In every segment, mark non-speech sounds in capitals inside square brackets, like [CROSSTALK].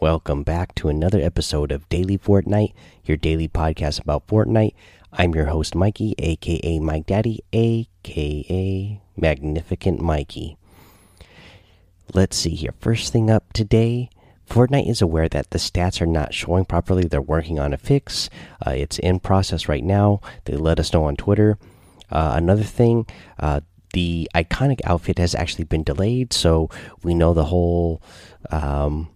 welcome back to another episode of Daily Fortnite, your daily podcast about Fortnite. I'm your host, Mikey, aka Mike Daddy, aka Magnificent Mikey. Let's see here. First thing up today Fortnite is aware that the stats are not showing properly. They're working on a fix. Uh, it's in process right now. They let us know on Twitter. Uh, another thing, uh, the iconic outfit has actually been delayed, so we know the whole um,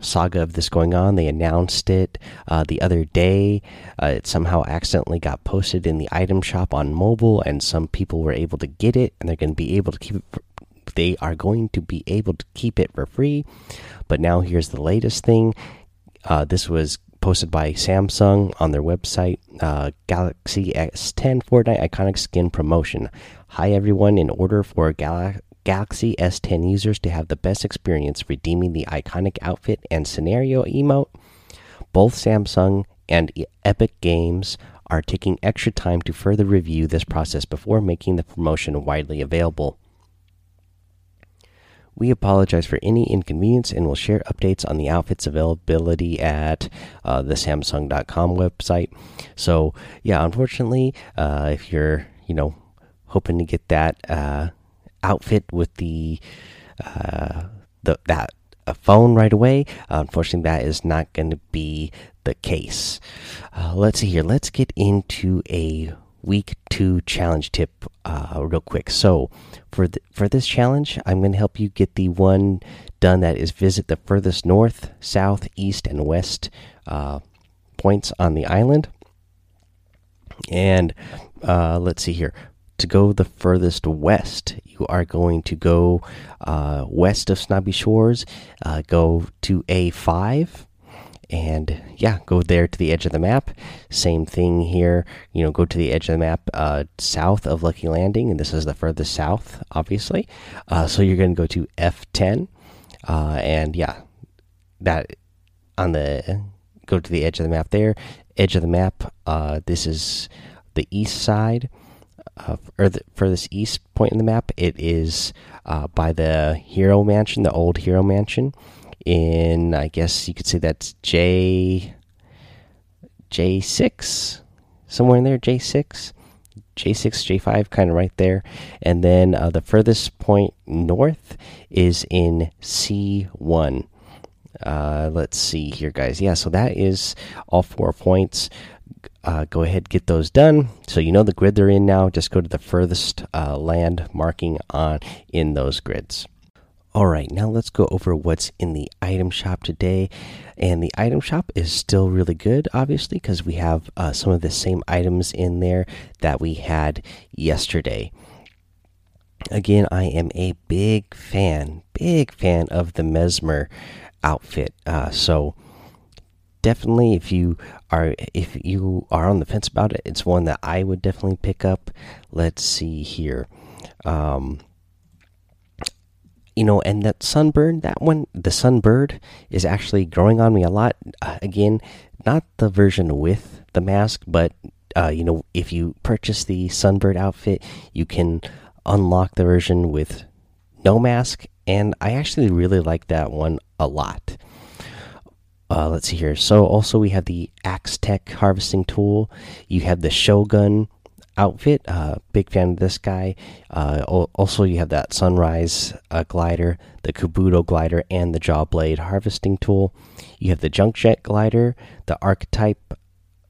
saga of this going on. They announced it uh, the other day. Uh, it somehow accidentally got posted in the item shop on mobile, and some people were able to get it, and they're going to be able to keep it. They are going to be able to keep it for free. But now here's the latest thing. Uh, this was posted by Samsung on their website. Uh, Galaxy S10 Fortnite Iconic Skin Promotion. Hi everyone! In order for Gal Galaxy S10 users to have the best experience redeeming the iconic outfit and scenario emote, both Samsung and Epic Games are taking extra time to further review this process before making the promotion widely available. We apologize for any inconvenience and will share updates on the outfit's availability at uh, the Samsung.com website. So, yeah, unfortunately, uh, if you're, you know, hoping to get that uh, outfit with the uh, the that a phone right away. Uh, unfortunately, that is not going to be the case. Uh, let's see here. Let's get into a week two challenge tip uh, real quick. So for for this challenge, I'm going to help you get the one done that is visit the furthest north, south, east, and west uh, points on the island. And uh, let's see here. To go the furthest west, you are going to go uh, west of Snobby Shores, uh, go to A5 and yeah, go there to the edge of the map. Same thing here. You know, go to the edge of the map uh, south of Lucky Landing, and this is the furthest south, obviously. Uh, so you're going to go to F10, uh, and yeah, that on the go to the edge of the map there. Edge of the map. Uh, this is the east side. Or the furthest east point in the map, it is uh, by the Hero Mansion, the old Hero Mansion in I guess you could say that's J J six somewhere in there J six J six J five kind of right there, and then uh, the furthest point north is in C one. Uh, let's see here, guys. Yeah, so that is all four points. Uh, go ahead, get those done. So you know the grid they're in now. Just go to the furthest uh, land marking on in those grids. All right, now let's go over what's in the item shop today. And the item shop is still really good, obviously, because we have uh, some of the same items in there that we had yesterday. Again, I am a big fan, big fan of the Mezmer outfit. Uh, so definitely, if you are if you are on the fence about it, it's one that I would definitely pick up. Let's see here. Um, you know, and that sunburn, that one, the sunbird is actually growing on me a lot. Uh, again, not the version with the mask, but uh, you know, if you purchase the sunbird outfit, you can unlock the version with no mask, and I actually really like that one a lot. Uh, let's see here. So also we have the Axe Tech harvesting tool. You have the Shogun outfit. Uh, big fan of this guy. Uh, also, you have that Sunrise uh, glider, the Kabuto glider, and the Jaw Blade harvesting tool. You have the Junk Jet glider, the Archetype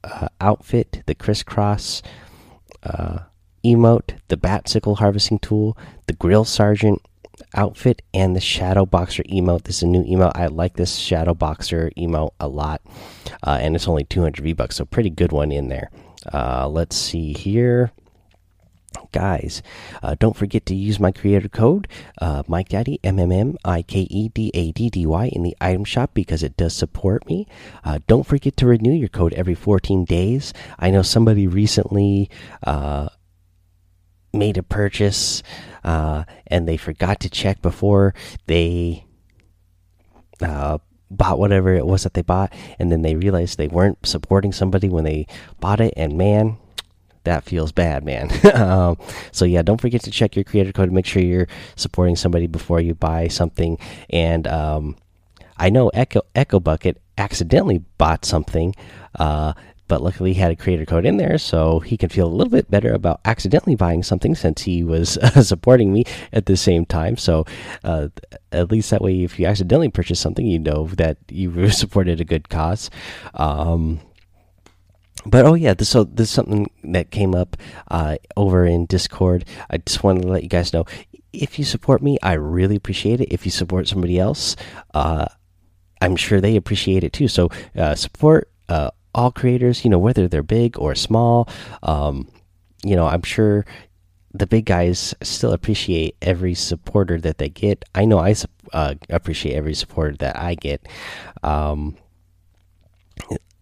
uh, outfit, the Crisscross uh, emote, the Bat Sickle harvesting tool, the Grill Sergeant outfit, and the Shadow Boxer emote. This is a new emote. I like this Shadow Boxer emote a lot, uh, and it's only 200 V bucks, so pretty good one in there. Uh, let's see here. Guys, uh, don't forget to use my creator code, uh, Mike Daddy, M M M I K E D A D D Y, in the item shop because it does support me. Uh, don't forget to renew your code every 14 days. I know somebody recently uh, made a purchase uh, and they forgot to check before they uh, bought whatever it was that they bought, and then they realized they weren't supporting somebody when they bought it, and man, that feels bad, man. [LAUGHS] um, so yeah, don't forget to check your creator code to make sure you're supporting somebody before you buy something. And um, I know Echo Echo Bucket accidentally bought something. Uh, but luckily he had a creator code in there so he can feel a little bit better about accidentally buying something since he was [LAUGHS] uh, supporting me at the same time. So uh, at least that way if you accidentally purchase something you know that you [LAUGHS] supported a good cause. Um, but oh yeah this, so this is something that came up uh, over in discord. I just wanted to let you guys know if you support me i really appreciate it. If you support somebody else uh, i'm sure they appreciate it too. So uh, support uh, all creators, you know, whether they're big or small. Um, you know, I'm sure the big guys still appreciate every supporter that they get. I know I uh, appreciate every supporter that I get. Um,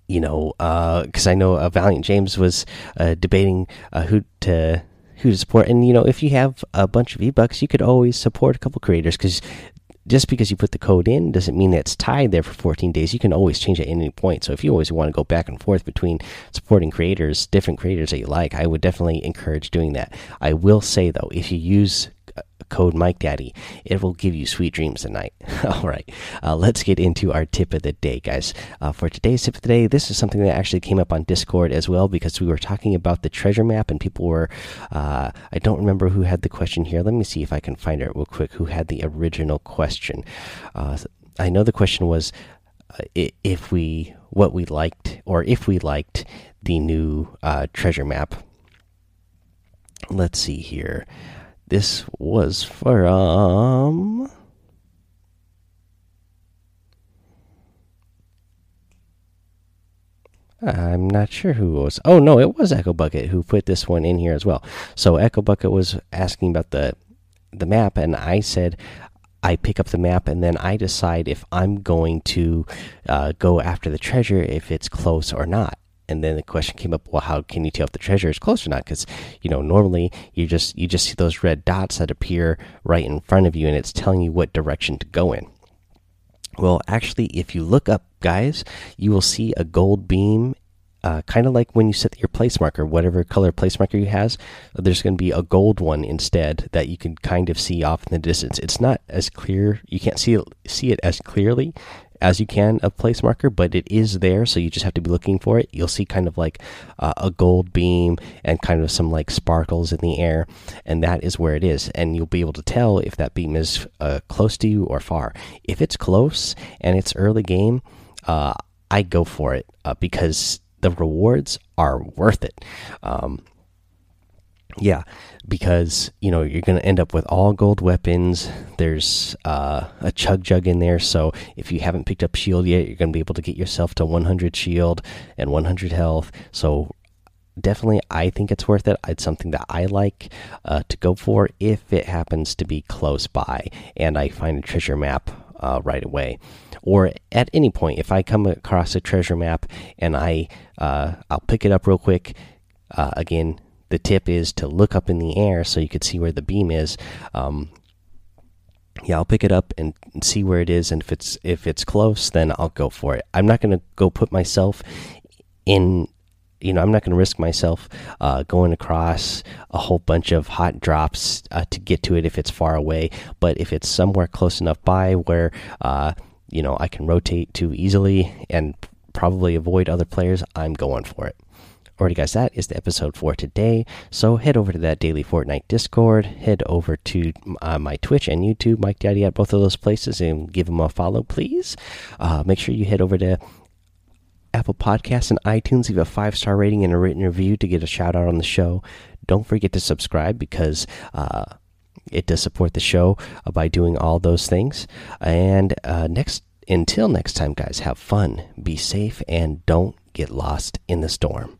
you know, because uh, I know uh, Valiant James was uh, debating uh, who to who to support, and you know, if you have a bunch of e bucks, you could always support a couple creators because just because you put the code in doesn't mean that it's tied there for 14 days. You can always change it at any point. So if you always want to go back and forth between supporting creators, different creators that you like, I would definitely encourage doing that. I will say though, if you use code Mike Daddy. It will give you sweet dreams tonight. [LAUGHS] All right, uh, let's get into our tip of the day, guys. Uh, for today's tip of the day, this is something that actually came up on Discord as well because we were talking about the treasure map and people were. Uh, I don't remember who had the question here. Let me see if I can find it real quick. Who had the original question? Uh, I know the question was uh, if we what we liked or if we liked the new uh, treasure map. Let's see here. This was from. I'm not sure who was. Oh no, it was Echo Bucket who put this one in here as well. So Echo Bucket was asking about the the map, and I said I pick up the map and then I decide if I'm going to uh, go after the treasure if it's close or not and then the question came up well how can you tell if the treasure is close or not because you know normally you just you just see those red dots that appear right in front of you and it's telling you what direction to go in well actually if you look up guys you will see a gold beam uh, kind of like when you set your place marker, whatever color place marker you has, there's going to be a gold one instead that you can kind of see off in the distance. It's not as clear; you can't see it, see it as clearly as you can a place marker, but it is there, so you just have to be looking for it. You'll see kind of like uh, a gold beam and kind of some like sparkles in the air, and that is where it is. And you'll be able to tell if that beam is uh, close to you or far. If it's close and it's early game, uh, I go for it uh, because the rewards are worth it. Um, yeah, because you know you're going to end up with all gold weapons. There's uh, a chug jug in there, so if you haven't picked up shield yet, you're going to be able to get yourself to 100 shield and 100 health. So definitely, I think it's worth it. It's something that I like uh, to go for if it happens to be close by and I find a treasure map uh, right away, or at any point if I come across a treasure map and I uh, I'll pick it up real quick. Uh, again, the tip is to look up in the air so you could see where the beam is. Um, yeah, I'll pick it up and see where it is, and if it's if it's close, then I'll go for it. I'm not going to go put myself in. You know, I'm not going to risk myself uh, going across a whole bunch of hot drops uh, to get to it if it's far away. But if it's somewhere close enough by where uh, you know I can rotate to easily and probably avoid other players, I'm going for it. Alrighty, guys, that is the episode for today. So head over to that daily Fortnite Discord. Head over to uh, my Twitch and YouTube, Mike Daddy, at both of those places, and give them a follow, please. Uh, make sure you head over to Apple Podcasts and iTunes. Leave a five star rating and a written review to get a shout out on the show. Don't forget to subscribe because. Uh, it does support the show uh, by doing all those things. And uh, next, until next time, guys, have fun, be safe, and don't get lost in the storm.